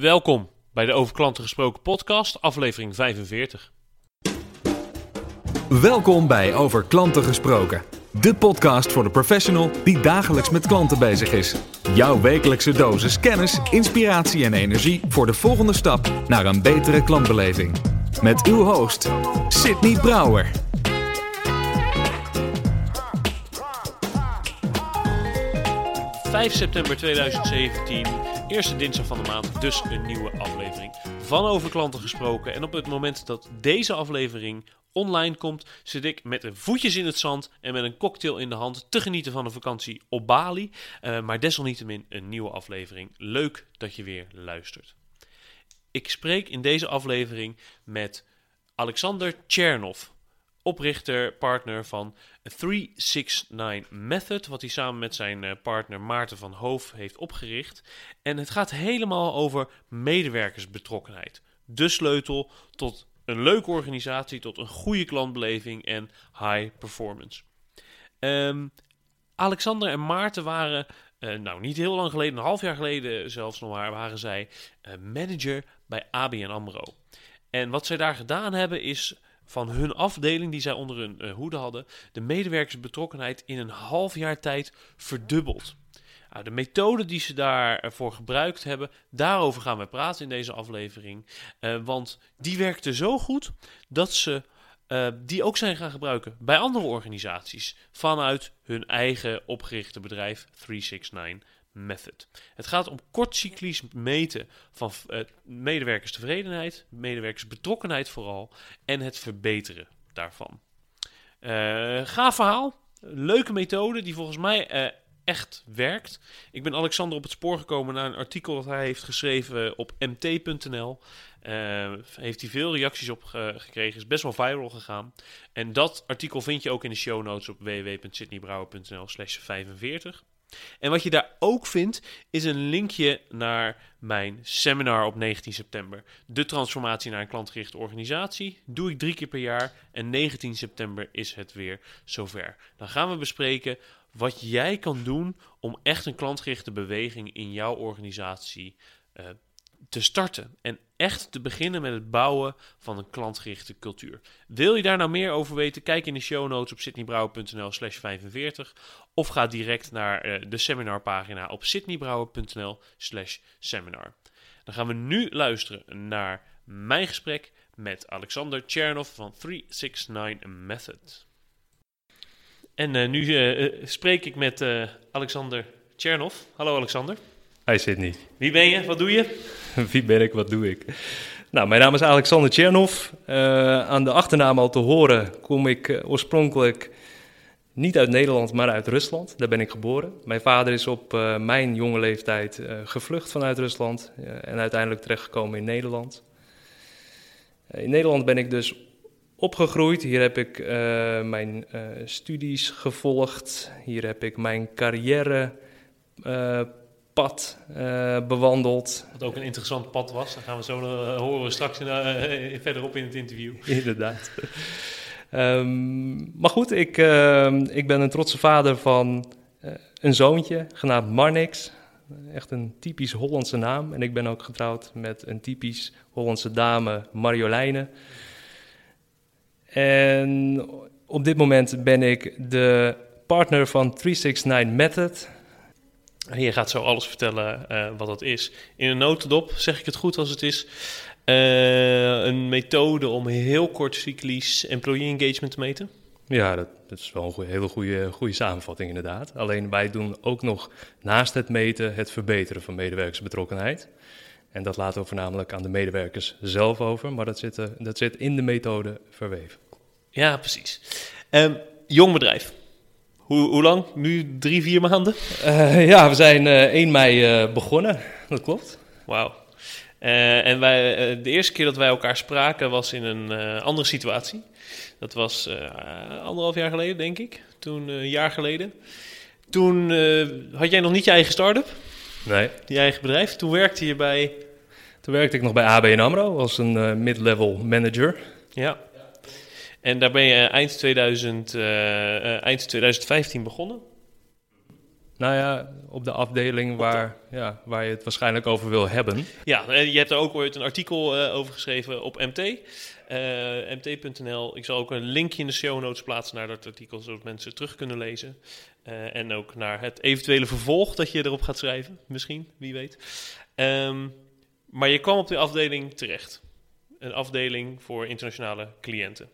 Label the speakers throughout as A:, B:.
A: Welkom bij de Over Klanten Gesproken podcast, aflevering 45.
B: Welkom bij Over Klanten Gesproken. De podcast voor de professional die dagelijks met klanten bezig is. Jouw wekelijkse dosis kennis, inspiratie en energie voor de volgende stap naar een betere klantbeleving. Met uw host, Sydney Brouwer.
A: 5 september 2017, eerste dinsdag van de maand, dus een nieuwe aflevering van Over Klanten Gesproken. En op het moment dat deze aflevering online komt, zit ik met een voetjes in het zand en met een cocktail in de hand te genieten van een vakantie op Bali. Uh, maar desalniettemin een nieuwe aflevering. Leuk dat je weer luistert. Ik spreek in deze aflevering met Alexander Tchernov, oprichter, partner van 369 Method, wat hij samen met zijn eh, partner Maarten van Hoof heeft opgericht. En het gaat helemaal over medewerkersbetrokkenheid. De sleutel tot een leuke organisatie, tot een goede klantbeleving en high performance. Um, Alexander en Maarten waren, uh, nou niet heel lang geleden, een half jaar geleden zelfs nog maar, waren zij uh, manager bij ABN AMRO. En wat zij daar gedaan hebben is van hun afdeling die zij onder hun uh, hoede hadden, de medewerkersbetrokkenheid in een half jaar tijd verdubbeld. Nou, de methode die ze daarvoor gebruikt hebben, daarover gaan we praten in deze aflevering. Uh, want die werkte zo goed dat ze die ook zijn gaan gebruiken bij andere organisaties vanuit hun eigen opgerichte bedrijf 369 Method. Het gaat om kortcyclisch meten van uh, medewerkerstevredenheid, medewerkersbetrokkenheid vooral en het verbeteren daarvan. Uh, gaaf verhaal, leuke methode die volgens mij uh, echt werkt. Ik ben Alexander op het spoor gekomen naar een artikel dat hij heeft geschreven op mt.nl. heeft hij veel reacties op gekregen, is best wel viral gegaan. En dat artikel vind je ook in de show notes op www.sydneybrouwer.nl slash 45. En wat je daar ook vindt, is een linkje naar mijn seminar op 19 september. De transformatie naar een klantgerichte organisatie. Doe ik drie keer per jaar. En 19 september is het weer zover. Dan gaan we bespreken wat jij kan doen om echt een klantgerichte beweging in jouw organisatie uh, te starten. En echt te beginnen met het bouwen van een klantgerichte cultuur. Wil je daar nou meer over weten? Kijk in de show notes op sydneybrouwer.nl slash 45. Of ga direct naar uh, de seminarpagina op sydneybrouwer.nl slash seminar. Dan gaan we nu luisteren naar mijn gesprek met Alexander Tchernov van 369 Method. En uh, nu uh, spreek ik met Alexander Tchernov. Hallo Alexander.
C: Hi Sydney.
A: Wie ben je? Wat doe je?
C: Wie ben ik? Wat doe ik? Nou, mijn naam is Alexander Tchernov. Uh, aan de achternaam al te horen kom ik uh, oorspronkelijk niet uit Nederland, maar uit Rusland. Daar ben ik geboren. Mijn vader is op uh, mijn jonge leeftijd gevlucht vanuit Rusland en uiteindelijk terechtgekomen in Nederland. in Nederland ben ik dus opgegroeid. Hier heb ik mijn studies gevolgd. Hier heb ik mijn carrière pad uh, bewandeld.
A: Wat ook een interessant pad was. Dan gaan we zo uh, horen we straks in, uh, verderop in het interview.
C: Inderdaad. um, maar goed, ik, ik ben een trotse vader van een zoontje genaamd Marnix. Echt een typisch Hollandse naam. En ik ben ook getrouwd met een typisch Hollandse dame, Marjoleine. En op dit moment ben ik de partner van 369 Method.
A: Je gaat zo alles vertellen uh, wat dat is. In een notendop, zeg ik het goed als het is, uh, een methode om heel kort cyclisch employee engagement te meten?
C: Ja, dat, dat is wel een goeie, hele goede, goede samenvatting inderdaad. Alleen wij doen ook nog naast het meten het verbeteren van medewerkersbetrokkenheid. En dat laten we voornamelijk aan de medewerkers zelf over, maar dat zit, dat zit in de methode verweven.
A: Ja, precies. Um, jong bedrijf. Hoe, hoe lang? Nu drie, vier maanden?
C: Uh, ja, we zijn uh, 1 mei uh, begonnen. Dat klopt.
A: Wauw. Uh, en wij, de eerste keer dat wij elkaar spraken was in een andere situatie. Dat was anderhalf jaar geleden, denk ik. Toen, een jaar geleden. Toen had jij nog niet je eigen start-up.
C: Nee.
A: Je eigen bedrijf. Toen werkte je bij...
C: Toen werkte ik nog bij ABN AMRO als een mid-level manager.
A: Ja. En daar ben je eind, 2000, uh, eind 2015 begonnen?
C: Nou ja, op de afdeling waar, ja, waar je het waarschijnlijk over wil hebben.
A: Ja, je hebt er ook ooit een artikel eh, over geschreven op MT. eh, mt.nl. Ik zal ook een linkje in de show notes plaatsen naar dat artikel, zodat mensen terug kunnen lezen. Eh, en ook naar het eventuele vervolg dat je erop gaat schrijven, misschien, wie weet. Ehm, maar je kwam op die afdeling terecht. Een afdeling voor internationale cliënten.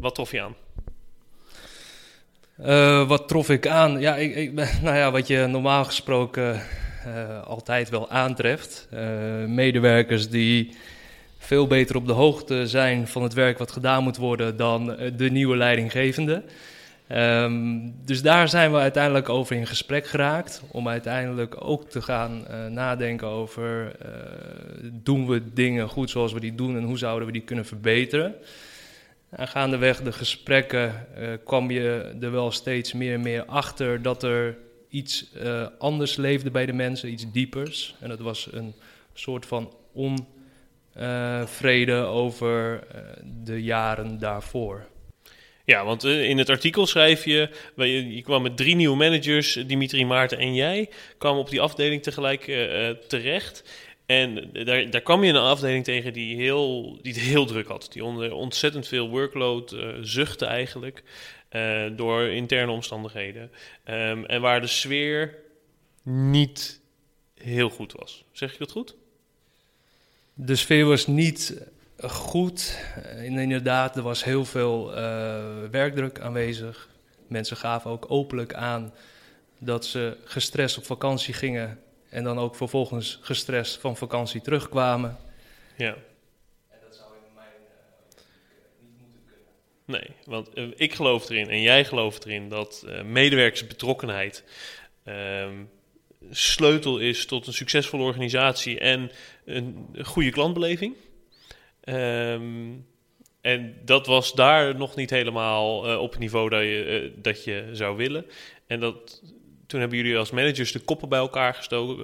A: Wat trof je aan?
C: Eh, wat trof ik aan? Ja, ik, ik, nou ja, wat je normaal gesproken eh, altijd wel aantreft. Eh, medewerkers die veel beter op de hoogte zijn van het werk wat gedaan moet worden dan de nieuwe leidinggevende. Ehm, dus daar zijn we uiteindelijk over in gesprek geraakt. Om uiteindelijk ook te gaan nadenken over: doen we dingen goed zoals we die doen en hoe zouden we die kunnen verbeteren? En gaandeweg de gesprekken eh, kwam je er wel steeds meer en meer achter dat er iets eh, anders leefde bij de mensen, iets diepers. En dat was een soort van onvrede over eh, de jaren daarvoor.
A: Ja, want in het artikel schrijf je, je, kwam met drie nieuwe managers, Dimitri, Maarten en jij, kwam op die afdeling tegelijk terecht. En daar, daar kwam je een afdeling tegen die, heel, die het heel druk had. Die onder ontzettend veel workload eh zuchtte eigenlijk, eh, door interne omstandigheden. Ehm, en waar de sfeer niet heel goed was. Zeg ik dat goed?
C: De sfeer was niet goed. Inderdaad, er was heel veel eh, werkdruk aanwezig. Mensen gaven ook openlijk aan dat ze gestrest op vakantie gingen en dan ook vervolgens gestrest van vakantie terugkwamen.
A: Ja.
C: En dat zou in mijn niet moeten kunnen.
A: Nee, want eh, ik geloof erin en jij gelooft erin dat eh, medewerkersbetrokkenheid ehm, sleutel is tot een succesvolle organisatie en een goede klantbeleving. Ehm, en dat was daar nog niet helemaal eh, op het niveau dat je, eh, dat je zou willen. En dat, toen hebben jullie als managers de koppen bij elkaar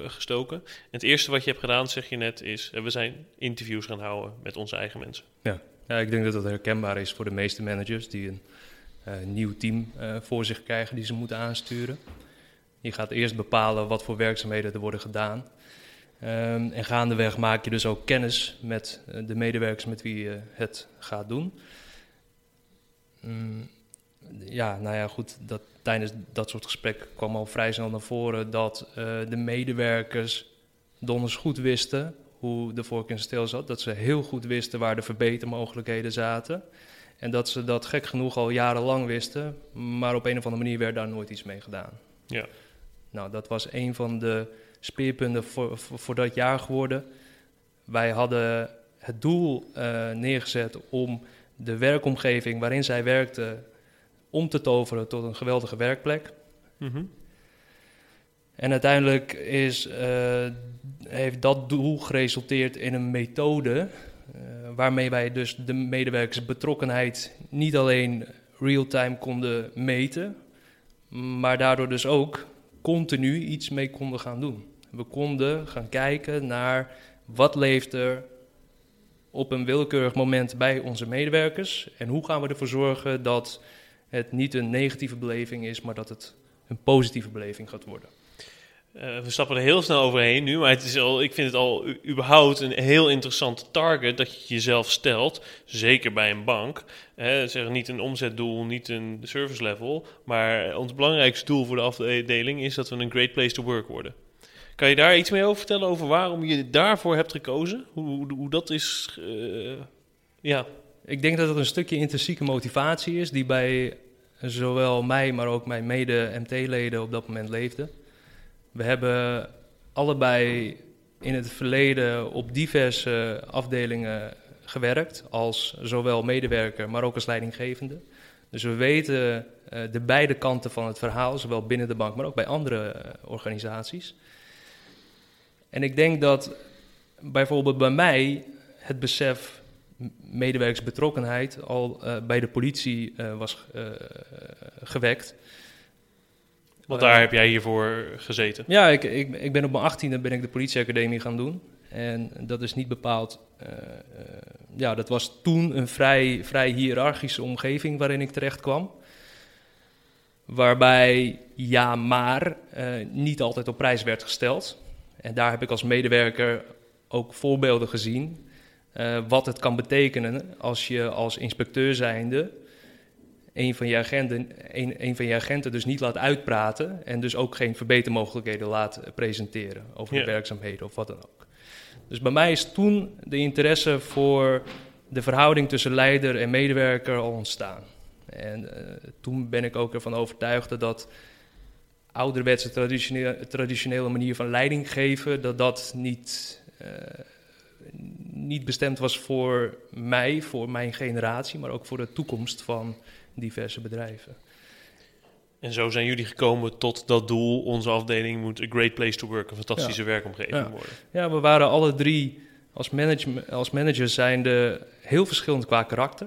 A: gestoken. En het eerste wat je hebt gedaan, zeg je net, is eh, we zijn interviews gaan houden met onze eigen mensen.
C: Ja, ik denk dat dat herkenbaar is voor de meeste managers die een eh, nieuw team eh, voor zich krijgen die ze moeten aansturen. Je gaat eerst bepalen wat voor werkzaamheden er worden gedaan. Ehm, en gaandeweg maak je dus ook kennis met de medewerkers met wie je het gaat doen. Mm, ja, nou ja, goed. Dat, tijdens dat soort gesprekken kwam al vrij snel naar voren dat eh, de medewerkers donders goed wisten hoe de vork in stil zat. Dat ze heel goed wisten waar de verbetermogelijkheden zaten. En dat ze dat gek genoeg al jarenlang wisten, maar op een of andere manier werd daar nooit iets mee gedaan.
A: Ja.
C: Nou, dat was een van de speerpunten voor, voor, voor dat jaar geworden. Wij hadden het doel eh, neergezet om de werkomgeving waarin zij werkten om te toveren tot een geweldige werkplek.
A: Mhm.
C: En uiteindelijk is, eh, heeft dat doel geresulteerd in een methode eh, waarmee wij dus de medewerkersbetrokkenheid niet alleen real-time konden meten, maar daardoor dus ook continu iets mee konden gaan doen. We konden gaan kijken naar wat leeft er op een willekeurig moment bij onze medewerkers en hoe gaan we ervoor zorgen dat het niet een negatieve beleving is, maar dat het een positieve beleving gaat worden.
A: Eh, we stappen er heel snel overheen nu, maar het is al, ik vind het al überhaupt een heel interessant target dat je jezelf stelt. Zeker bij een bank. Hè, zeg niet een omzetdoel, niet een service level. Maar ons belangrijkste doel voor de afdeling is dat we een great place to work worden. Kan je daar iets meer over vertellen over waarom je daarvoor hebt gekozen? Hoe, hoe, hoe dat is. eh, ja.
C: Ik denk dat het een stukje intrinsieke motivatie is die bij zowel mij, maar ook mijn mede-MT-leden op dat moment leefde. We hebben allebei in het verleden op diverse afdelingen gewerkt, als zowel medewerker, maar ook als leidinggevende. Dus we weten eh, de beide kanten van het verhaal, zowel binnen de bank, maar ook bij andere eh, organisaties. En ik denk dat bijvoorbeeld bij mij het besef medewerkersbetrokkenheid al eh, bij de politie eh, was eh, gewekt.
A: Want daar heb jij hiervoor gezeten.
C: Ja, ik, ik, ik ben op mijn achttiende ben ik de politieacademie gaan doen. En dat is niet bepaald... ja, dat was toen een vrij, vrij hiërarchische omgeving waarin ik terecht kwam. Waarbij ja, maar niet altijd op prijs werd gesteld. En daar heb ik als medewerker ook voorbeelden gezien. Eh, wat het kan betekenen als je als inspecteur zijnde een van, je agenten, een, een van je agenten dus niet laat uitpraten. En dus ook geen verbetermogelijkheden laat presenteren over
A: Ja.
C: de werkzaamheden of wat dan ook. Dus bij mij is toen de interesse voor de verhouding tussen leider en medewerker al ontstaan. En eh, toen ben ik ook ervan overtuigd dat dat ouderwetse traditionele, traditionele manier van leiding geven, dat dat niet, eh, niet bestemd was voor mij, voor mijn generatie, maar ook voor de toekomst van diverse bedrijven.
A: En zo zijn jullie gekomen tot dat doel. Onze afdeling moet een great place to work, een fantastische werkomgeving
C: Ja.
A: worden.
C: Ja, we waren alle drie als, manage, als managers zijnde heel verschillend qua karakter.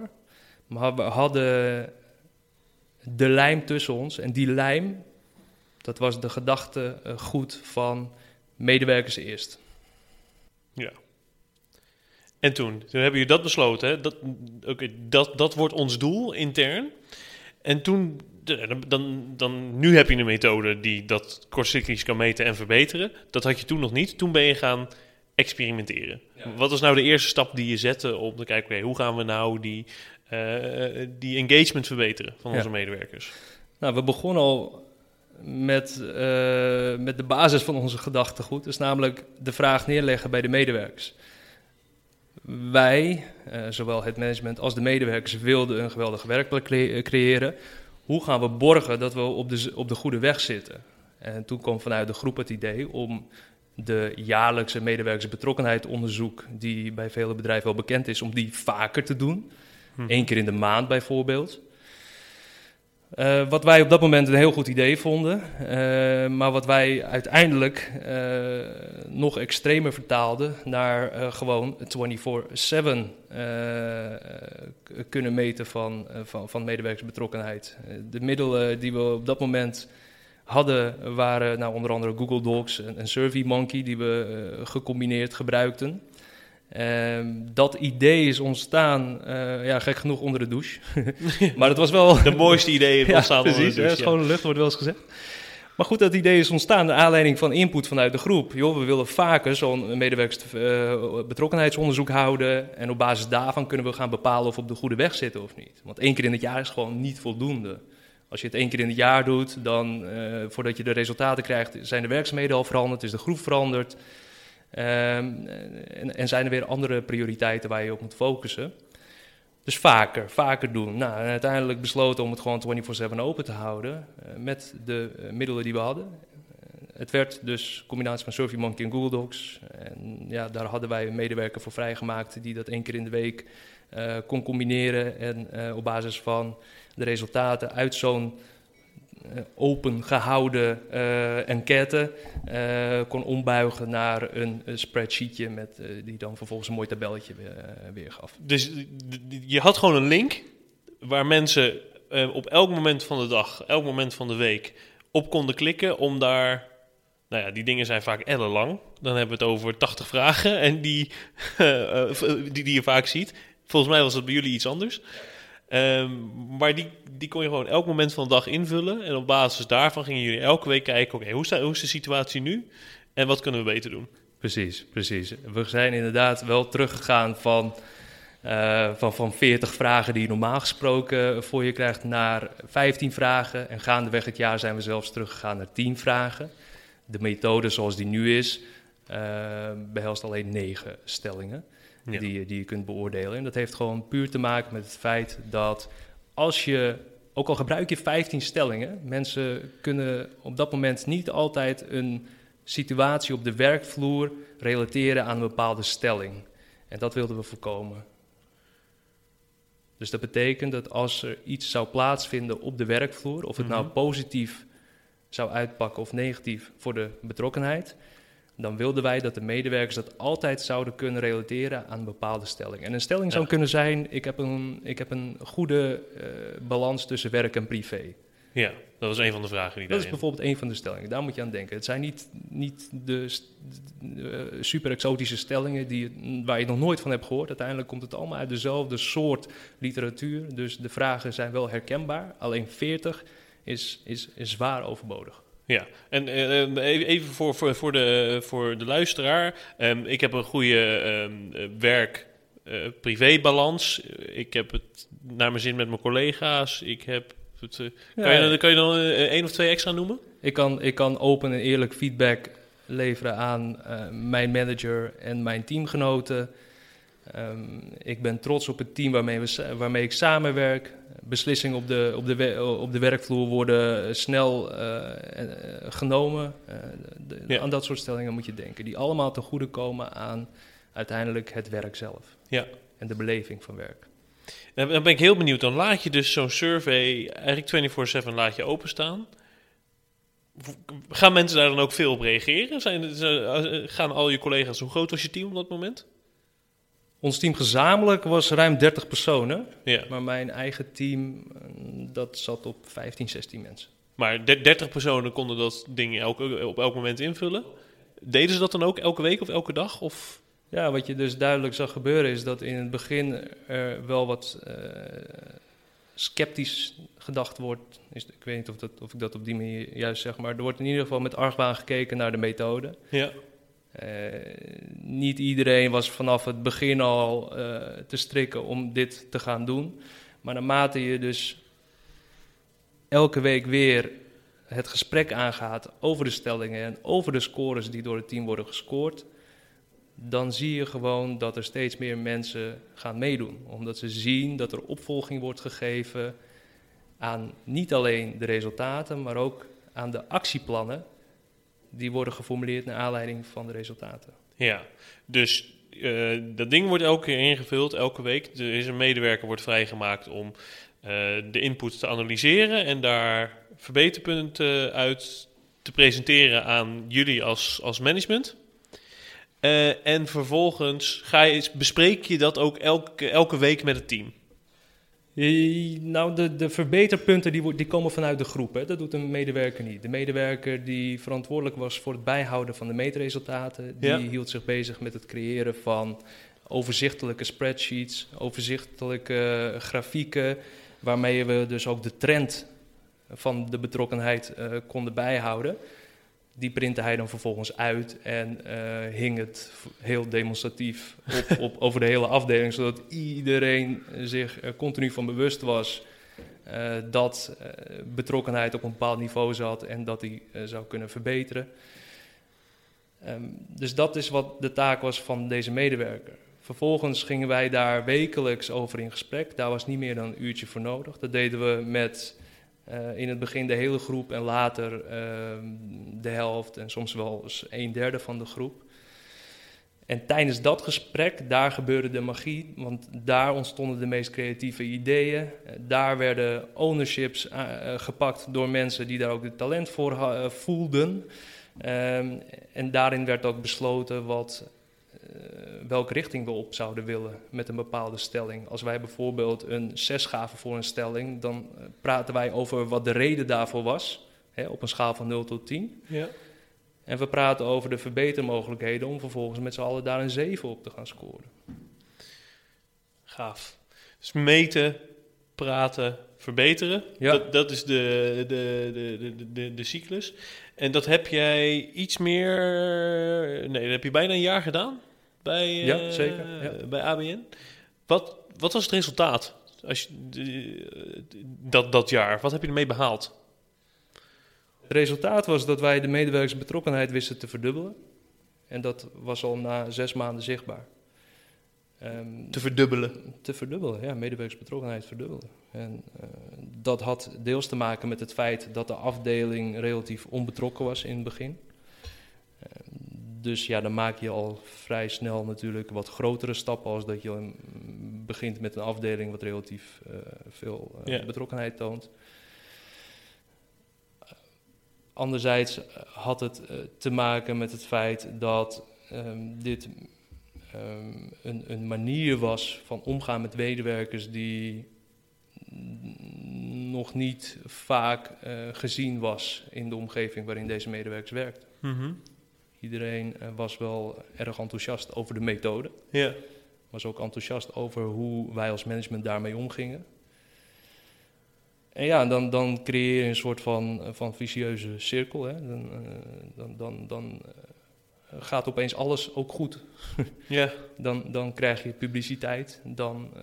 C: Maar we hadden de lijm tussen ons. En die lijm, dat was de gedachte eh, goed van medewerkers eerst.
A: Ja. En toen, toen hebben jullie dat besloten. Hè? Dat, oké, dat, dat wordt ons doel intern. En toen, dan, dan, dan, nu heb je een methode die dat kortcyclisch kan meten en verbeteren. Dat had je toen nog niet. Toen ben je gaan experimenteren.
C: Ja.
A: Wat was nou de eerste stap die je zette om te kijken, hoe gaan we nou die, eh, die engagement verbeteren van
C: Ja.
A: onze medewerkers?
C: Nou, we begonnen al met, eh, met de basis van onze gedachtegoed. Dus namelijk de vraag neerleggen bij de medewerkers. Wij, eh, zowel het management als de medewerkers, wilden een geweldige werkplek eh, creëren. Hoe gaan we borgen dat we op de, op de goede weg zitten? En toen kwam vanuit de groep het idee om de jaarlijkse medewerkersbetrokkenheid-onderzoek, die bij vele bedrijven wel bekend is, om die vaker te doen. Eén keer in de maand bijvoorbeeld. Eh, wat wij op dat moment een heel goed idee vonden, eh, maar wat wij uiteindelijk eh, nog extremer vertaalden naar gewoon 24-7 eh, k- kunnen meten van, van, van medewerkersbetrokkenheid. De middelen die we op dat moment hadden waren nou, onder andere Google Docs en, en SurveyMonkey die we gecombineerd gebruikten. Ehm, dat idee is ontstaan, eh, ja, gek genoeg onder de douche. maar het was wel...
A: De mooiste ideeën
C: Ja,
A: ontstaan onder de
C: precies.
A: douche,
C: hè, schone lucht wordt wel eens gezegd. Maar goed, dat idee is ontstaan naar aanleiding van input vanuit de groep. Joh, we willen vaker zo'n medewerkersbetrokkenheidsonderzoek houden. En op basis daarvan kunnen we gaan bepalen of we op de goede weg zitten of niet. Want één keer in het jaar is gewoon niet voldoende. Als je het één keer in het jaar doet, dan eh, voordat je de resultaten krijgt, zijn de werkzaamheden al veranderd, is de groep veranderd. Ehm, en, en zijn er weer andere prioriteiten waar je op moet focussen. Dus vaker, vaker doen. Nou, uiteindelijk besloten om het gewoon 24-7 open te houden eh, met de eh, middelen die we hadden. Eh, het werd dus een combinatie van SurveyMonkey en Google Docs. En ja, daar hadden wij een medewerker voor vrijgemaakt die dat één keer in de week kon combineren. En op basis van de resultaten uit zo'n open gehouden eh, enquête eh, kon ombuigen naar een, spreadsheetje met, eh, die dan vervolgens een mooi tabelletje weer, eh, weergaf.
A: Dus je had gewoon een link waar mensen eh, op elk moment van de dag, elk moment van de week op konden klikken om daar. Nou ja, die dingen zijn vaak ellenlang. Dan hebben we het over 80 vragen en die, eh, eh, die, die je vaak ziet. Volgens mij was dat bij jullie iets anders. Ehm, maar die, die kon je gewoon elk moment van de dag invullen. En op basis daarvan gingen jullie elke week kijken: oké, hoe, hoe is de situatie nu? En wat kunnen we beter doen?
C: Precies, precies. We zijn inderdaad wel teruggegaan van, eh, van, van 40 vragen die je normaal gesproken voor je krijgt naar 15 vragen. En gaandeweg het jaar zijn we zelfs teruggegaan naar 10 vragen. De methode zoals die nu is, eh, behelst alleen 9 stellingen
A: Ja.
C: die, je- die je kunt beoordelen. En dat heeft gewoon puur te maken met het feit dat als je, ook al gebruik je 15 stellingen, mensen kunnen op dat moment niet altijd een situatie op de werkvloer relateren aan een bepaalde stelling. En dat wilden we voorkomen. Dus dat betekent dat als er iets zou plaatsvinden op de werkvloer, of het nou
A: Mhm.
C: positief zou uitpakken of negatief voor de betrokkenheid, dan wilden wij dat de medewerkers dat altijd zouden kunnen relateren aan een bepaalde stelling. En een stelling zou kunnen zijn: ik heb een, ik heb een goede eh, balans tussen werk en privé.
A: Ja, dat was een van de vragen die
C: Dat is bijvoorbeeld een van de stellingen. Daar moet je aan denken. Het zijn niet, niet de, eh, super exotische stellingen die, waar je nog nooit van hebt gehoord. Uiteindelijk komt het allemaal uit dezelfde soort literatuur. Dus de vragen zijn wel herkenbaar. Alleen 40 is, is, is zwaar overbodig.
A: Ja, en eh, eh, even voor, voor, voor, de, voor de luisteraar. Ehm, ik heb een goede ehm, eh, werk-privé-balans. ik heb het naar mijn zin met mijn collega's. Ik heb het, kan, je, kan je dan één of twee extra noemen?
C: Ik kan, ik kan open en eerlijk feedback leveren aan mijn manager en mijn teamgenoten. Ehm, ik ben trots op het team waarmee, we, waarmee ik samenwerk. Beslissingen op de, op de, op de werkvloer worden snel eh, eh, genomen. Eh, de-
A: Ja.
C: Aan dat soort stellingen moet je denken. Die allemaal ten goede komen aan uiteindelijk het werk zelf.
A: Ja.
C: En de beleving van werk.
A: Dan dan ben ik heel benieuwd. Dan laat je dus zo'n survey eigenlijk 24-7 laat je openstaan. Gaan mensen daar dan ook veel op reageren? Zijn, gaan al je collega's, hoe groot was je team op dat moment?
C: Ons team gezamenlijk was ruim 30 personen.
A: Ja,
C: Maar mijn eigen team, eh, dat zat op 15, 16 mensen.
A: maar de- 30 personen konden dat ding elke, op elk moment invullen. Deden ze dat dan ook elke week of elke dag? Of?
C: Ja, wat je dus duidelijk zag gebeuren is dat in het begin er wel wat eh, sceptisch gedacht wordt. Is, ik weet niet of, dat, of ik dat op die manier juist zeg, maar er wordt in ieder geval met argwaan gekeken naar de methode.
A: Ja,
C: Eh, niet iedereen was vanaf het begin al eh, te strikken om dit te gaan doen. Maar naarmate je dus elke week weer het gesprek aangaat over de stellingen en over de scores die door het team worden gescoord, dan zie je gewoon dat er steeds meer mensen gaan meedoen. Omdat ze zien dat er opvolging wordt gegeven aan niet alleen de resultaten, maar ook aan de actieplannen die worden geformuleerd naar aanleiding van de resultaten.
A: Ja. dus eh, dat ding wordt elke keer ingevuld, elke week. Er is een medewerker wordt vrijgemaakt om eh, de input te analyseren en daar verbeterpunten uit te presenteren aan jullie als, als management. Eh, en vervolgens ga je, bespreek je dat ook elke, elke week met het team.
C: Eh, Nou, de, de verbeterpunten die, die komen vanuit de groep. Hè. Dat doet een medewerker niet. De medewerker die verantwoordelijk was voor het bijhouden van de meetresultaten, die
A: Ja.
C: hield zich bezig met het creëren van overzichtelijke spreadsheets, overzichtelijke grafieken, waarmee we dus ook de trend van de betrokkenheid eh, konden bijhouden. Die printte hij dan vervolgens uit en eh, hing het heel demonstratief op, op, over de hele afdeling, zodat iedereen zich continu van bewust was eh, dat eh, betrokkenheid op een bepaald niveau zat en dat die zou kunnen verbeteren. Ehm, dus dat is wat de taak was van deze medewerker. Vervolgens gingen wij daar wekelijks over in gesprek. Daar was niet meer dan een uurtje voor nodig. Dat deden we met eh, in het begin de hele groep en later ehm, de helft en soms wel eens een derde van de groep. En tijdens dat gesprek, daar gebeurde de magie, want daar ontstonden de meest creatieve ideeën. Eh, Daar werden ownerships eh, gepakt door mensen die daar ook het talent voor voelden. Ehm, en daarin werd ook besloten wat, welke richting we op zouden willen met een bepaalde stelling. Als wij bijvoorbeeld een 6 gaven voor een stelling, dan eh, praten wij over wat de reden daarvoor was, hè, op een schaal van 0 tot 10.
A: Ja.
C: En we praten over de verbetermogelijkheden om vervolgens met z'n allen daar een 7 op te gaan scoren.
A: Gaaf. Dus meten, praten, verbeteren.
C: Ja.
A: Dat, dat is de, de, de, de, de, de cyclus. En dat heb jij iets meer... Nee, dat heb je bijna een jaar gedaan bij, eh,
C: Ja, zeker, ja.
A: bij ABN. Wat, wat was het resultaat als je, dat, dat jaar? Wat heb je ermee behaald?
C: Het resultaat was dat wij de medewerkersbetrokkenheid wisten te verdubbelen. En dat was al na zes maanden zichtbaar. Ehm,
A: Te verdubbelen.
C: te verdubbelen, ja, medewerkersbetrokkenheid verdubbelen. En eh, dat had deels te maken met het feit dat de afdeling relatief onbetrokken was in het begin. Dus ja, dan maak je al vrij snel natuurlijk wat grotere stappen als dat je mm, begint met een afdeling wat relatief eh, veel eh, betrokkenheid toont. Anderzijds eh, had het te maken met het feit dat ehm, dit ehm, een, een manier was van omgaan met medewerkers die mm, nog niet vaak gezien was in de omgeving waarin deze medewerkers werkten.
A: Mhm.
C: Iedereen eh, was wel erg enthousiast over de methode,
A: Ja.
C: was ook enthousiast over hoe wij als management daarmee omgingen. En ja, dan, dan creëer je een soort van, van vicieuze cirkel. Hè. Dan, eh, dan, dan, dan eh, gaat opeens alles ook goed.
A: Ja.
C: Dan, dan krijg je publiciteit. Dan eh,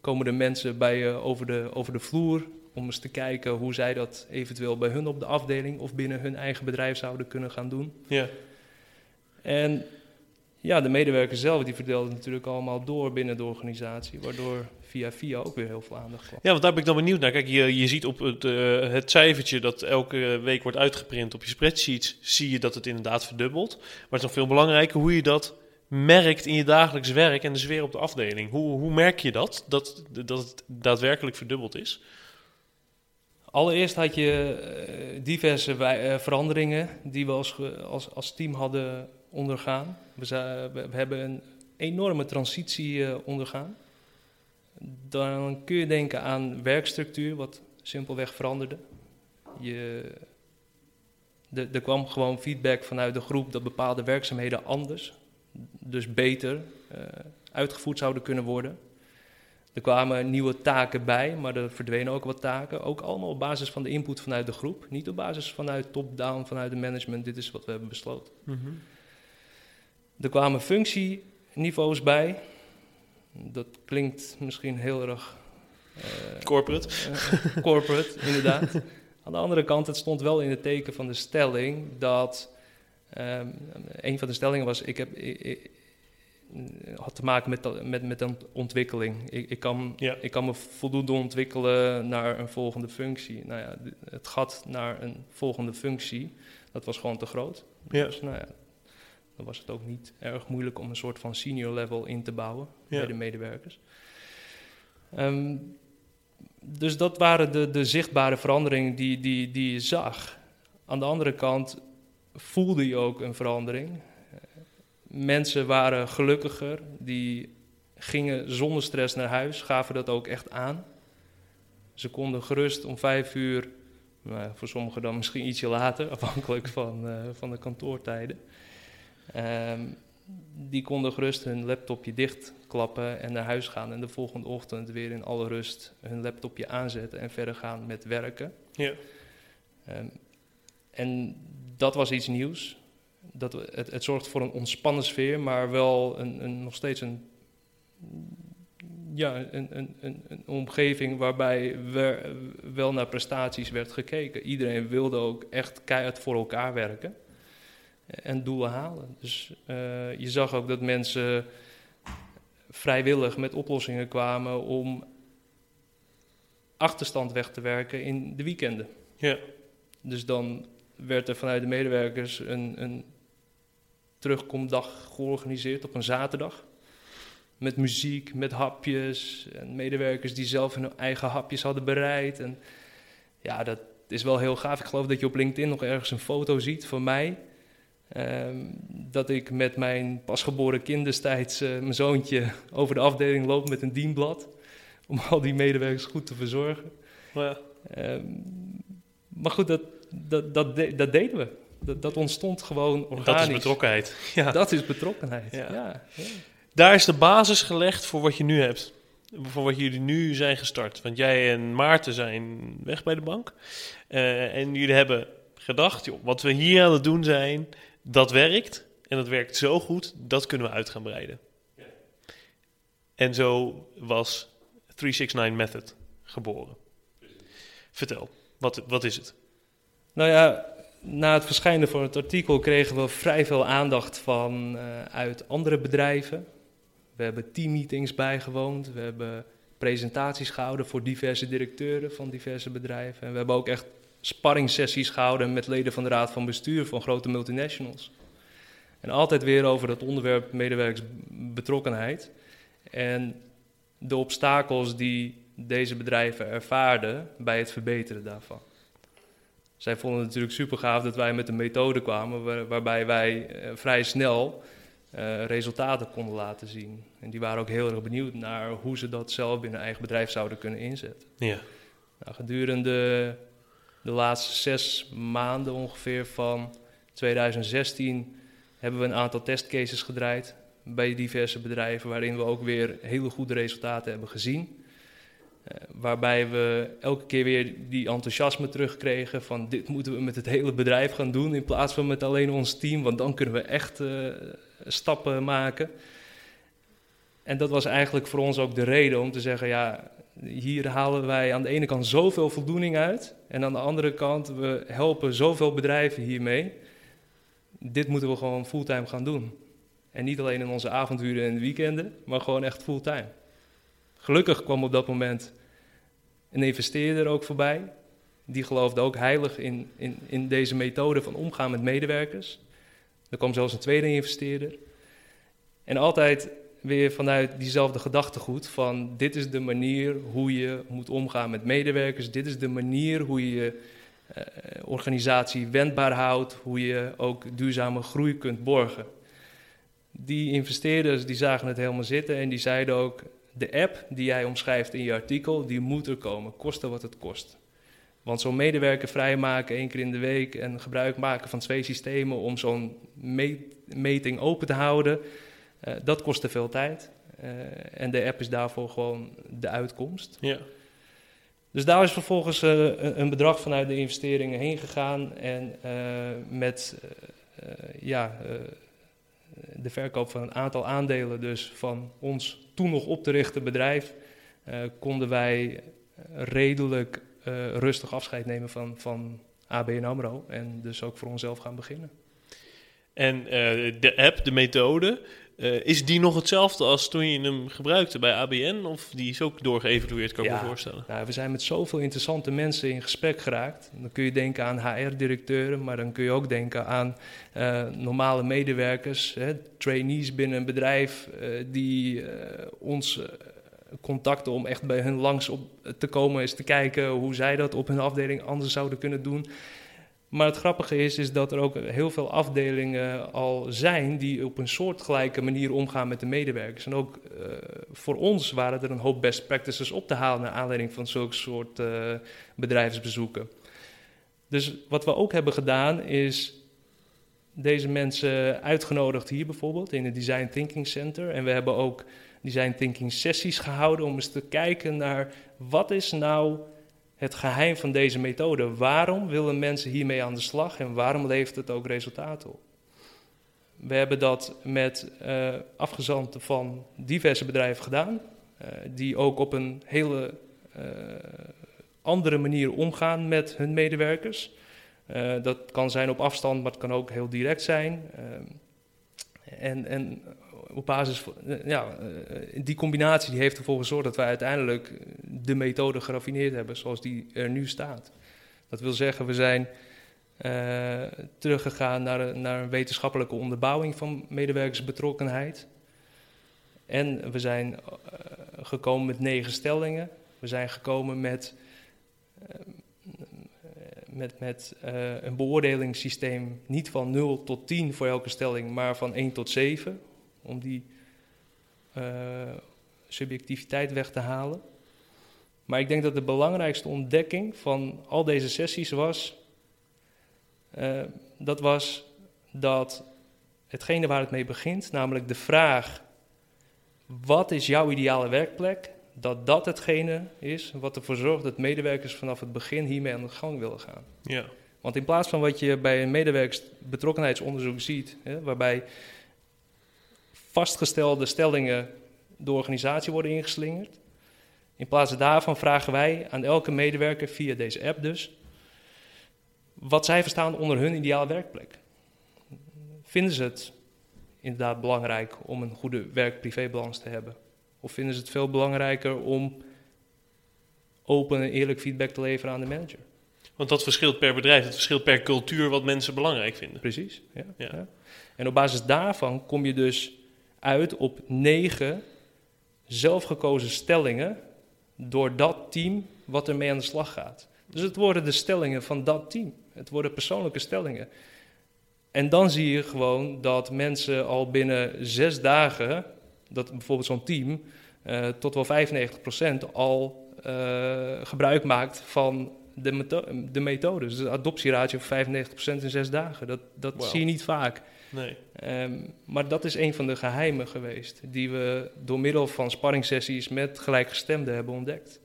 C: komen er mensen bij je over de, over de vloer om eens te kijken hoe zij dat eventueel bij hun op de afdeling of binnen hun eigen bedrijf zouden kunnen gaan doen.
A: Ja.
C: En ja, de medewerkers zelf die verdelden natuurlijk allemaal door binnen de organisatie, waardoor via via ook weer heel veel aandacht kwam.
A: Ja, want daar ben ik dan benieuwd naar. Kijk, je, je ziet op het, eh, het cijfertje dat elke week wordt uitgeprint op je spreadsheets, zie je dat het inderdaad verdubbelt. Maar het is nog veel belangrijker hoe je dat merkt in je dagelijks werk en de sfeer op de afdeling. Hoe, hoe merk je dat, dat, dat het daadwerkelijk verdubbeld is?
C: Allereerst had je eh, diverse eh, veranderingen die we als, als, als team hadden ondergaan. We, hebben een enorme transitie eh, ondergaan. Dan kun je denken aan werkstructuur, wat simpelweg veranderde. Je, de- er kwam gewoon feedback vanuit de groep dat bepaalde werkzaamheden anders, dus beter, uitgevoerd zouden kunnen worden. Er kwamen nieuwe taken bij, maar er verdwenen ook wat taken. Ook allemaal op basis van de input vanuit de groep. Niet op basis vanuit top-down, vanuit de management. Dit is wat we hebben besloten. Er kwamen functieniveaus bij. Dat klinkt misschien heel erg eh,
A: Corporate.
C: eh, corporate, inderdaad. Aan de andere kant, het stond wel in het teken van de stelling dat. ehm, een van de stellingen was: ik heb. ik- had te maken met, met, met een ontwikkeling. Ik, ik, kan,
A: Ja.
C: ik kan me voldoende ontwikkelen naar een volgende functie. Nou ja, het gat naar een volgende functie, dat was gewoon te groot.
A: Ja.
C: Dus nou ja, dan was het ook niet erg moeilijk om een soort van senior level in te bouwen
A: Ja.
C: bij de medewerkers. Ehm, dus dat waren de, de zichtbare veranderingen die, die, die je zag. Aan de andere kant voelde je ook een verandering. Mensen waren gelukkiger, die gingen zonder stress naar huis, gaven dat ook echt aan. Ze konden gerust om vijf uur, nou, ja, voor sommigen dan misschien ietsje later, afhankelijk van, eh, van de kantoortijden. Ehm, die konden gerust hun laptopje dichtklappen en naar huis gaan. En de volgende ochtend weer in alle rust hun laptopje aanzetten en verder gaan met werken.
A: Ja.
C: Ehm, en dat was iets nieuws. Dat, het, het zorgt voor een ontspannen sfeer, maar wel een, een, nog steeds een, ja, een, een, een, omgeving waarbij we, wel naar prestaties werd gekeken. Iedereen wilde ook echt keihard voor elkaar werken en doelen halen. Dus eh, je zag ook dat mensen vrijwillig met oplossingen kwamen om achterstand weg te werken in de weekenden.
A: Ja.
C: Dus dan werd er vanuit de medewerkers een, een terugkomdag georganiseerd op een zaterdag. Met muziek, met hapjes. En medewerkers die zelf hun eigen hapjes hadden bereid. En ja, dat is wel heel gaaf. Ik geloof dat je op LinkedIn nog ergens een foto ziet van mij. Ehm, dat ik met mijn pasgeboren kind destijds, eh, mijn zoontje, over de afdeling loop met een dienblad. Om al die medewerkers goed te verzorgen.
A: Ja.
C: Ehm, maar goed, dat, dat, dat, de- dat deden we. Dat, dat ontstond gewoon organisch.
A: Dat is betrokkenheid. Ja.
C: Dat is betrokkenheid.
A: Ja.
C: Ja. Ja,
A: Daar is de basis gelegd voor wat je nu hebt. Voor wat jullie nu zijn gestart. Want jij en Maarten zijn weg bij de bank. Eh, en jullie hebben gedacht, joh, wat we hier aan het doen zijn, dat werkt. En dat werkt zo goed, dat kunnen we uit gaan breiden. En zo was 369 Method geboren. Vertel, wat, wat is het?
C: Nou ja, na het verschijnen van het artikel kregen we vrij veel aandacht van eh, uit andere bedrijven. We hebben teammeetings bijgewoond. We hebben presentaties gehouden voor diverse directeuren van diverse bedrijven. En we hebben ook echt sparringssessies gehouden met leden van de raad van bestuur van grote multinationals. En altijd weer over dat onderwerp medewerkersbetrokkenheid. En de obstakels die deze bedrijven ervaarden bij het verbeteren daarvan. Zij vonden het natuurlijk super gaaf dat wij met een methode kwamen waar- waarbij wij eh, vrij snel eh, resultaten konden laten zien. En die waren ook heel erg benieuwd naar hoe ze dat zelf binnen hun eigen bedrijf zouden kunnen inzetten.
A: Ja.
C: Nou, gedurende de laatste zes maanden ongeveer van 2016 hebben we een aantal testcases gedraaid bij diverse bedrijven, waarin we ook weer hele goede resultaten hebben gezien. Eh, waarbij we elke keer weer die enthousiasme terugkregen van dit moeten we met het hele bedrijf gaan doen in plaats van met alleen ons team, want dan kunnen we echt uh, stappen maken. En dat was eigenlijk voor ons ook de reden om te zeggen, ja, hier halen wij aan de ene kant zoveel voldoening uit en aan de andere kant, we helpen zoveel bedrijven hiermee. Dit moeten we gewoon fulltime gaan doen. En niet alleen in onze avonturen en weekenden, maar gewoon echt fulltime. Gelukkig kwam op dat moment een investeerder ook voorbij. Die geloofde ook heilig in, in, in deze methode van omgaan met medewerkers. Er kwam zelfs een tweede investeerder. En altijd weer vanuit diezelfde gedachtegoed van dit is de manier hoe je moet omgaan met medewerkers. Dit is de manier hoe je je uh, organisatie wendbaar houdt, hoe je ook duurzame groei kunt borgen. Die investeerders die zagen het helemaal zitten en die zeiden ook de app die jij omschrijft in je artikel, die moet er komen, koste wat het kost. Want zo'n medewerker vrijmaken één keer in de week en gebruik maken van twee systemen om zo'n meting open te houden, uh, dat kost te veel tijd. Uh, en de app is daarvoor gewoon de uitkomst.
A: Ja.
C: Dus daar is vervolgens uh, een bedrag vanuit de investeringen heen gegaan en met ja, de verkoop van een aantal aandelen dus van ons toen nog op te richten bedrijf, uh, konden wij redelijk uh, rustig afscheid nemen van, van ABN AMRO en dus ook voor onszelf gaan beginnen.
A: En de app, de methode, uh, is die nog hetzelfde als toen je hem gebruikte bij ABN? Of die is ook doorgeëvalueerd, kan ik
C: ja,
A: me voorstellen?
C: Nou, we zijn met zoveel interessante mensen in gesprek geraakt. Dan kun je denken aan HR-directeuren, maar dan kun je ook denken aan uh, normale medewerkers, hè, trainees binnen een bedrijf, uh, die ons contacten om echt bij hun langs op te komen, eens te kijken hoe zij dat op hun afdeling anders zouden kunnen doen. Maar het grappige is, is dat er ook heel veel afdelingen al zijn die op een soortgelijke manier omgaan met de medewerkers. En ook uh, voor ons waren er een hoop best practices op te halen naar aanleiding van zulke soort uh, bedrijfsbezoeken. Dus wat we ook hebben gedaan is deze mensen uitgenodigd hier bijvoorbeeld in het Design Thinking Center. En we hebben ook Design Thinking sessies gehouden om eens te kijken naar wat is nou het geheim van deze methode. Waarom willen mensen hiermee aan de slag en waarom levert het ook resultaten op? We hebben dat met uh, afgezanten van diverse bedrijven gedaan, uh, die ook op een hele uh, andere manier omgaan met hun medewerkers. dat kan zijn op afstand, maar het kan ook heel direct zijn. en, en op basis van eh, ja, eh, die combinatie die heeft ervoor gezorgd dat wij uiteindelijk de methode geraffineerd hebben zoals die er nu staat. Dat wil zeggen, we zijn teruggegaan naar, een, naar een wetenschappelijke onderbouwing van medewerkersbetrokkenheid. En we zijn gekomen met negen stellingen. We zijn gekomen met, met, met een beoordelingssysteem niet van 0 tot 10 voor elke stelling, maar van 1 tot 7 om die uh, subjectiviteit weg te halen. Maar ik denk dat de belangrijkste ontdekking van al deze sessies was, uh, dat was dat hetgene waar het mee begint, namelijk de vraag, wat is jouw ideale werkplek, dat dat hetgene is wat ervoor zorgt dat medewerkers vanaf het begin hiermee aan de gang willen gaan.
A: Ja.
C: Want in plaats van wat je bij een medewerkersbetrokkenheidsonderzoek ziet, hè, waarbij vastgestelde stellingen de organisatie worden ingeslingerd. In plaats daarvan vragen wij aan elke medewerker via deze app dus wat zij verstaan onder hun ideale werkplek. Vinden ze het inderdaad belangrijk om een goede werk-privébalans te hebben? Of vinden ze het veel belangrijker om open en eerlijk feedback te leveren aan de manager?
A: Want dat verschilt per bedrijf, het verschilt per cultuur wat mensen belangrijk vinden.
C: Precies, ja. ja. ja. En op basis daarvan kom je dus uit op negen zelfgekozen stellingen door dat team wat ermee aan de slag gaat. Dus het worden de stellingen van dat team. Het worden persoonlijke stellingen. En dan zie je gewoon dat mensen al binnen zes dagen, dat bijvoorbeeld zo'n team, uh, tot wel 95% al uh, gebruik maakt van de, metho de methode. Dus de adoptieratio van 95% in zes dagen. Dat, dat wow. zie je niet vaak.
A: Nee.
C: Um, maar dat is een van de geheimen geweest, die we door middel van sparringssessies met gelijkgestemden hebben ontdekt.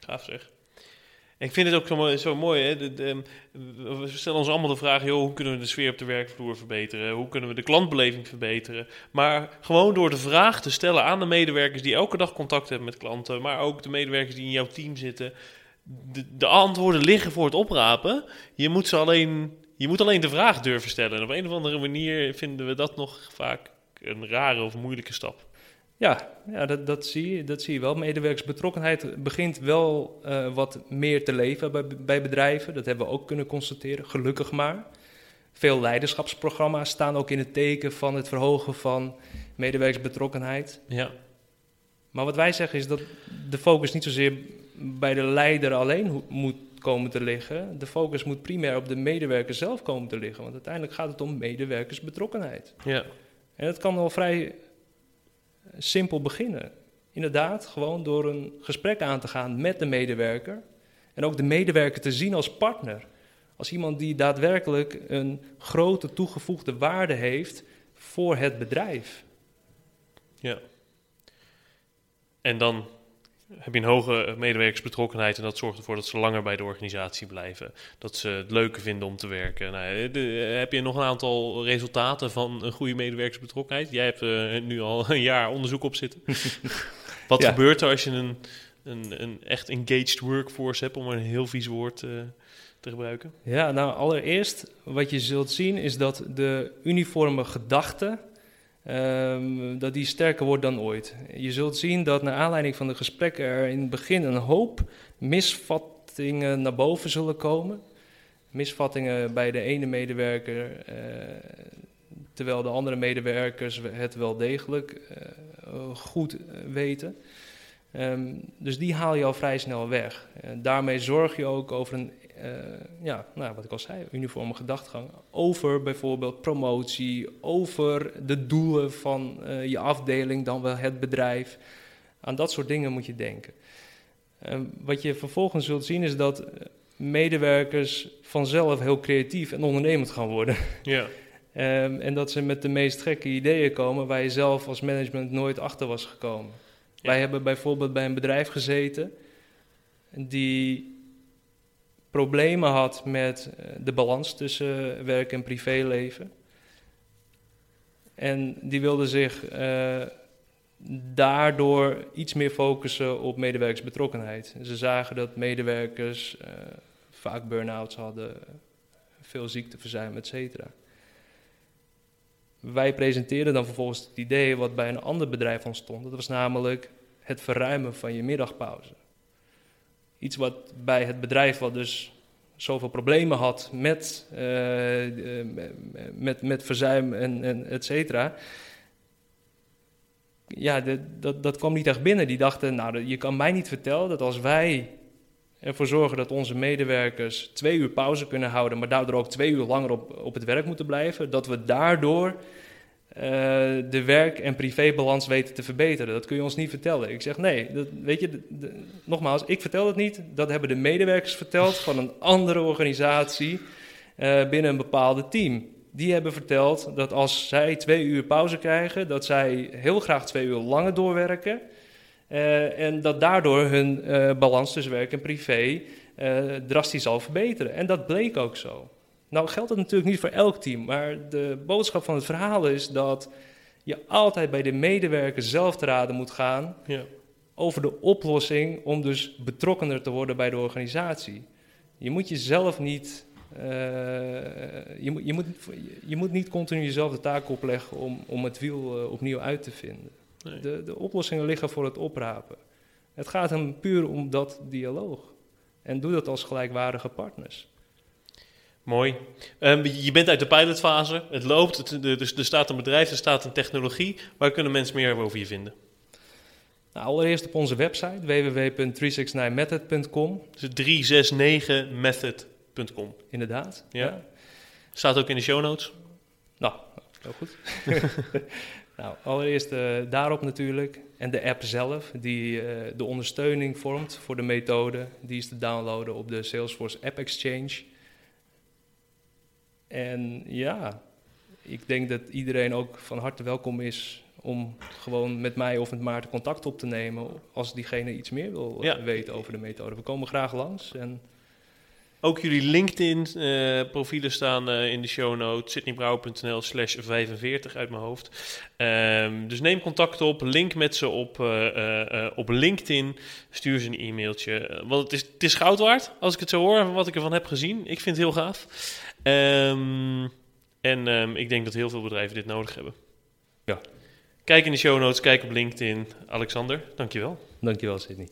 A: Gaaf zeg. Ik vind het ook zo mooi. Zo mooi hè? De, de, we stellen ons allemaal de vraag: joh, hoe kunnen we de sfeer op de werkvloer verbeteren? Hoe kunnen we de klantbeleving verbeteren? Maar gewoon door de vraag te stellen aan de medewerkers die elke dag contact hebben met klanten, maar ook de medewerkers die in jouw team zitten. De, de antwoorden liggen voor het oprapen. Je moet, ze alleen, je moet alleen de vraag durven stellen. En op een of andere manier vinden we dat nog vaak een rare of moeilijke stap.
C: Ja, ja dat, dat, zie je, dat zie je wel. Medewerkersbetrokkenheid begint wel uh, wat meer te leven bij, bij bedrijven. Dat hebben we ook kunnen constateren, gelukkig maar. Veel leiderschapsprogramma's staan ook in het teken van het verhogen van medewerkersbetrokkenheid.
A: Ja.
C: Maar wat wij zeggen is dat de focus niet zozeer bij de leider alleen moet komen te liggen. De focus moet primair op de medewerker zelf komen te liggen. Want uiteindelijk gaat het om medewerkersbetrokkenheid.
A: Ja.
C: En dat kan wel vrij simpel beginnen. Inderdaad, gewoon door een gesprek aan te gaan met de medewerker. En ook de medewerker te zien als partner. Als iemand die daadwerkelijk een grote toegevoegde waarde heeft voor het bedrijf.
A: Ja. En dan heb je een hoge medewerkersbetrokkenheid en dat zorgt ervoor dat ze langer bij de organisatie blijven. Dat ze het leuker vinden om te werken. Nou, de, heb je nog een aantal resultaten van een goede medewerkersbetrokkenheid? Jij hebt uh, nu al een jaar onderzoek op zitten. Wat gebeurt er als je een, een, een, echt engaged workforce hebt, om een heel vies woord uh, te gebruiken?
C: Ja, nou allereerst wat je zult zien is dat de uniforme gedachte Um, dat die sterker wordt dan ooit. Je zult zien dat naar aanleiding van de gesprekken er in het begin een hoop misvattingen naar boven zullen komen. Misvattingen bij de ene medewerker, uh, terwijl de andere medewerkers het wel degelijk uh, goed weten. Um, dus die haal je al vrij snel weg. En daarmee zorg je ook over een ja, nou, wat ik al zei, uniforme gedachtegang over bijvoorbeeld promotie, over de doelen van uh, je afdeling, dan wel het bedrijf. Aan dat soort dingen moet je denken. Uh, wat je vervolgens zult zien is dat medewerkers vanzelf heel creatief en ondernemend gaan worden.
A: Ja.
C: um, en dat ze met de meest gekke ideeën komen waar je zelf als management nooit achter was gekomen. Ja. Wij hebben bijvoorbeeld bij een bedrijf gezeten die problemen had met eh, de balans tussen werk en privéleven. En die wilde zich uh, daardoor iets meer focussen op medewerkersbetrokkenheid. Ze zagen dat medewerkers vaak burn-outs hadden, veel ziekteverzuim, et cetera. Wij presenteerden dan vervolgens het idee wat bij een ander bedrijf ontstond. Dat was namelijk het verruimen van je middagpauze. Iets wat bij het bedrijf wat dus zoveel problemen had met, uh, met, met verzuim en, en et cetera. Ja, dat, dat kwam niet echt binnen. Die dachten, nou, je kan mij niet vertellen dat als wij ervoor zorgen dat onze medewerkers twee uur pauze kunnen houden, maar daardoor ook twee uur langer op, op het werk moeten blijven, dat we daardoor de werk- en privébalans weten te verbeteren. Dat kun je ons niet vertellen. Ik zeg nee, dat, weet je, nogmaals, ik vertel het niet. Dat hebben de medewerkers verteld van een andere organisatie uh, binnen een bepaalde team. Die hebben verteld dat als zij twee uur pauze krijgen, dat zij heel graag twee uur langer doorwerken. Uh, en dat daardoor hun balans tussen werk en privé drastisch zal verbeteren. En dat bleek ook zo. Nou geldt dat natuurlijk niet voor elk team, maar de boodschap van het verhaal is dat je altijd bij de medewerker zelf te raden moet gaan
A: ja.
C: over de oplossing om dus betrokkener te worden bij de organisatie. Je moet jezelf niet, uh, je, moet, je, moet, je moet niet continu jezelf de taak opleggen om, om het wiel uh, opnieuw uit te vinden.
A: Nee.
C: De, de oplossingen liggen voor het oprapen. Het gaat hem puur om dat dialoog. En doe dat als gelijkwaardige partners.
A: Mooi. Um, je bent uit de pilotfase, het loopt, het, dus er staat een bedrijf, er staat een technologie. Waar kunnen mensen meer over je vinden?
C: Nou, allereerst op onze website www.369method.com.
A: Dus 369method.com.
C: Inderdaad.
A: Ja. ja. Staat ook in de show notes.
C: Nou, heel goed. nou, allereerst uh, daarop natuurlijk. En de app zelf, die uh, de ondersteuning vormt voor de methode. Die is te downloaden op de Salesforce App Exchange. En ja, ik denk dat iedereen ook van harte welkom is om gewoon met mij of met Maarten contact op te nemen als diegene iets meer wil eh, weten over de methode. We komen graag langs. En...
A: Ook jullie LinkedIn-profielen staan in de show notes. sydneybrouwer.nl slash 45 uit mijn hoofd. Ehm, dus neem contact op, link met ze op, op LinkedIn. Stuur ze een e-mailtje. Want het is, het is goud waard, als ik het zo hoor, van wat ik ervan heb gezien. Ik vind het heel gaaf. Um, en um, ik denk dat heel veel bedrijven dit nodig hebben.
C: Ja.
A: Kijk in de show notes, kijk op LinkedIn. Alexander, dankjewel.
C: Dankjewel, Sydney.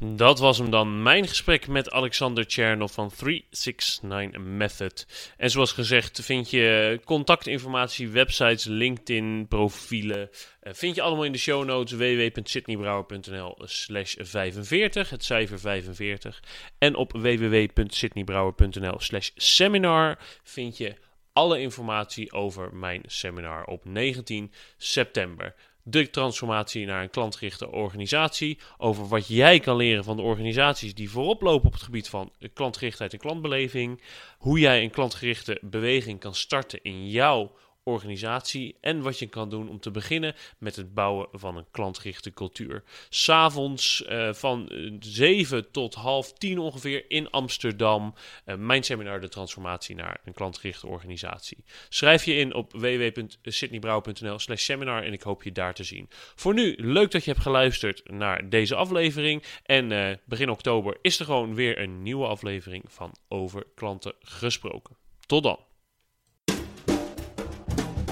A: Dat was hem dan, mijn gesprek met Alexander Chernoff van 369 Method. En zoals gezegd vind je contactinformatie, websites, LinkedIn, profielen. Uh, vind je allemaal in de show notes www.sydneybrouwer.nl slash 45, het cijfer 45. En op www.sydneybrouwer.nl slash seminar vind je alle informatie over mijn seminar op 19 september de transformatie naar een klantgerichte organisatie. Over wat jij kan leren van de organisaties die voorop lopen op het gebied van klantgerichtheid en klantbeleving. Hoe jij een klantgerichte beweging kan starten in jouw organisatie en wat je kan doen om te beginnen met het bouwen van een klantgerichte cultuur. S'avonds uh, van 7 eh, tot half 10 ongeveer in Amsterdam. Uh, mijn seminar de transformatie naar een klantgerichte organisatie. Schrijf je in op www.sydneybrouw.nl slash seminar en ik hoop je daar te zien. Voor nu, leuk dat je hebt geluisterd naar deze aflevering. En begin oktober is er gewoon weer een nieuwe aflevering van Over Klanten Gesproken. Tot dan.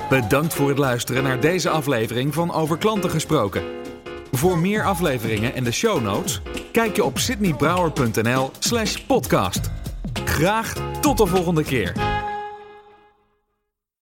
B: Bedankt voor het luisteren naar deze aflevering van Over Klanten Gesproken. Voor meer afleveringen en de show notes, kijk je op sydneybrouwer.nl slash podcast. Graag tot de volgende keer.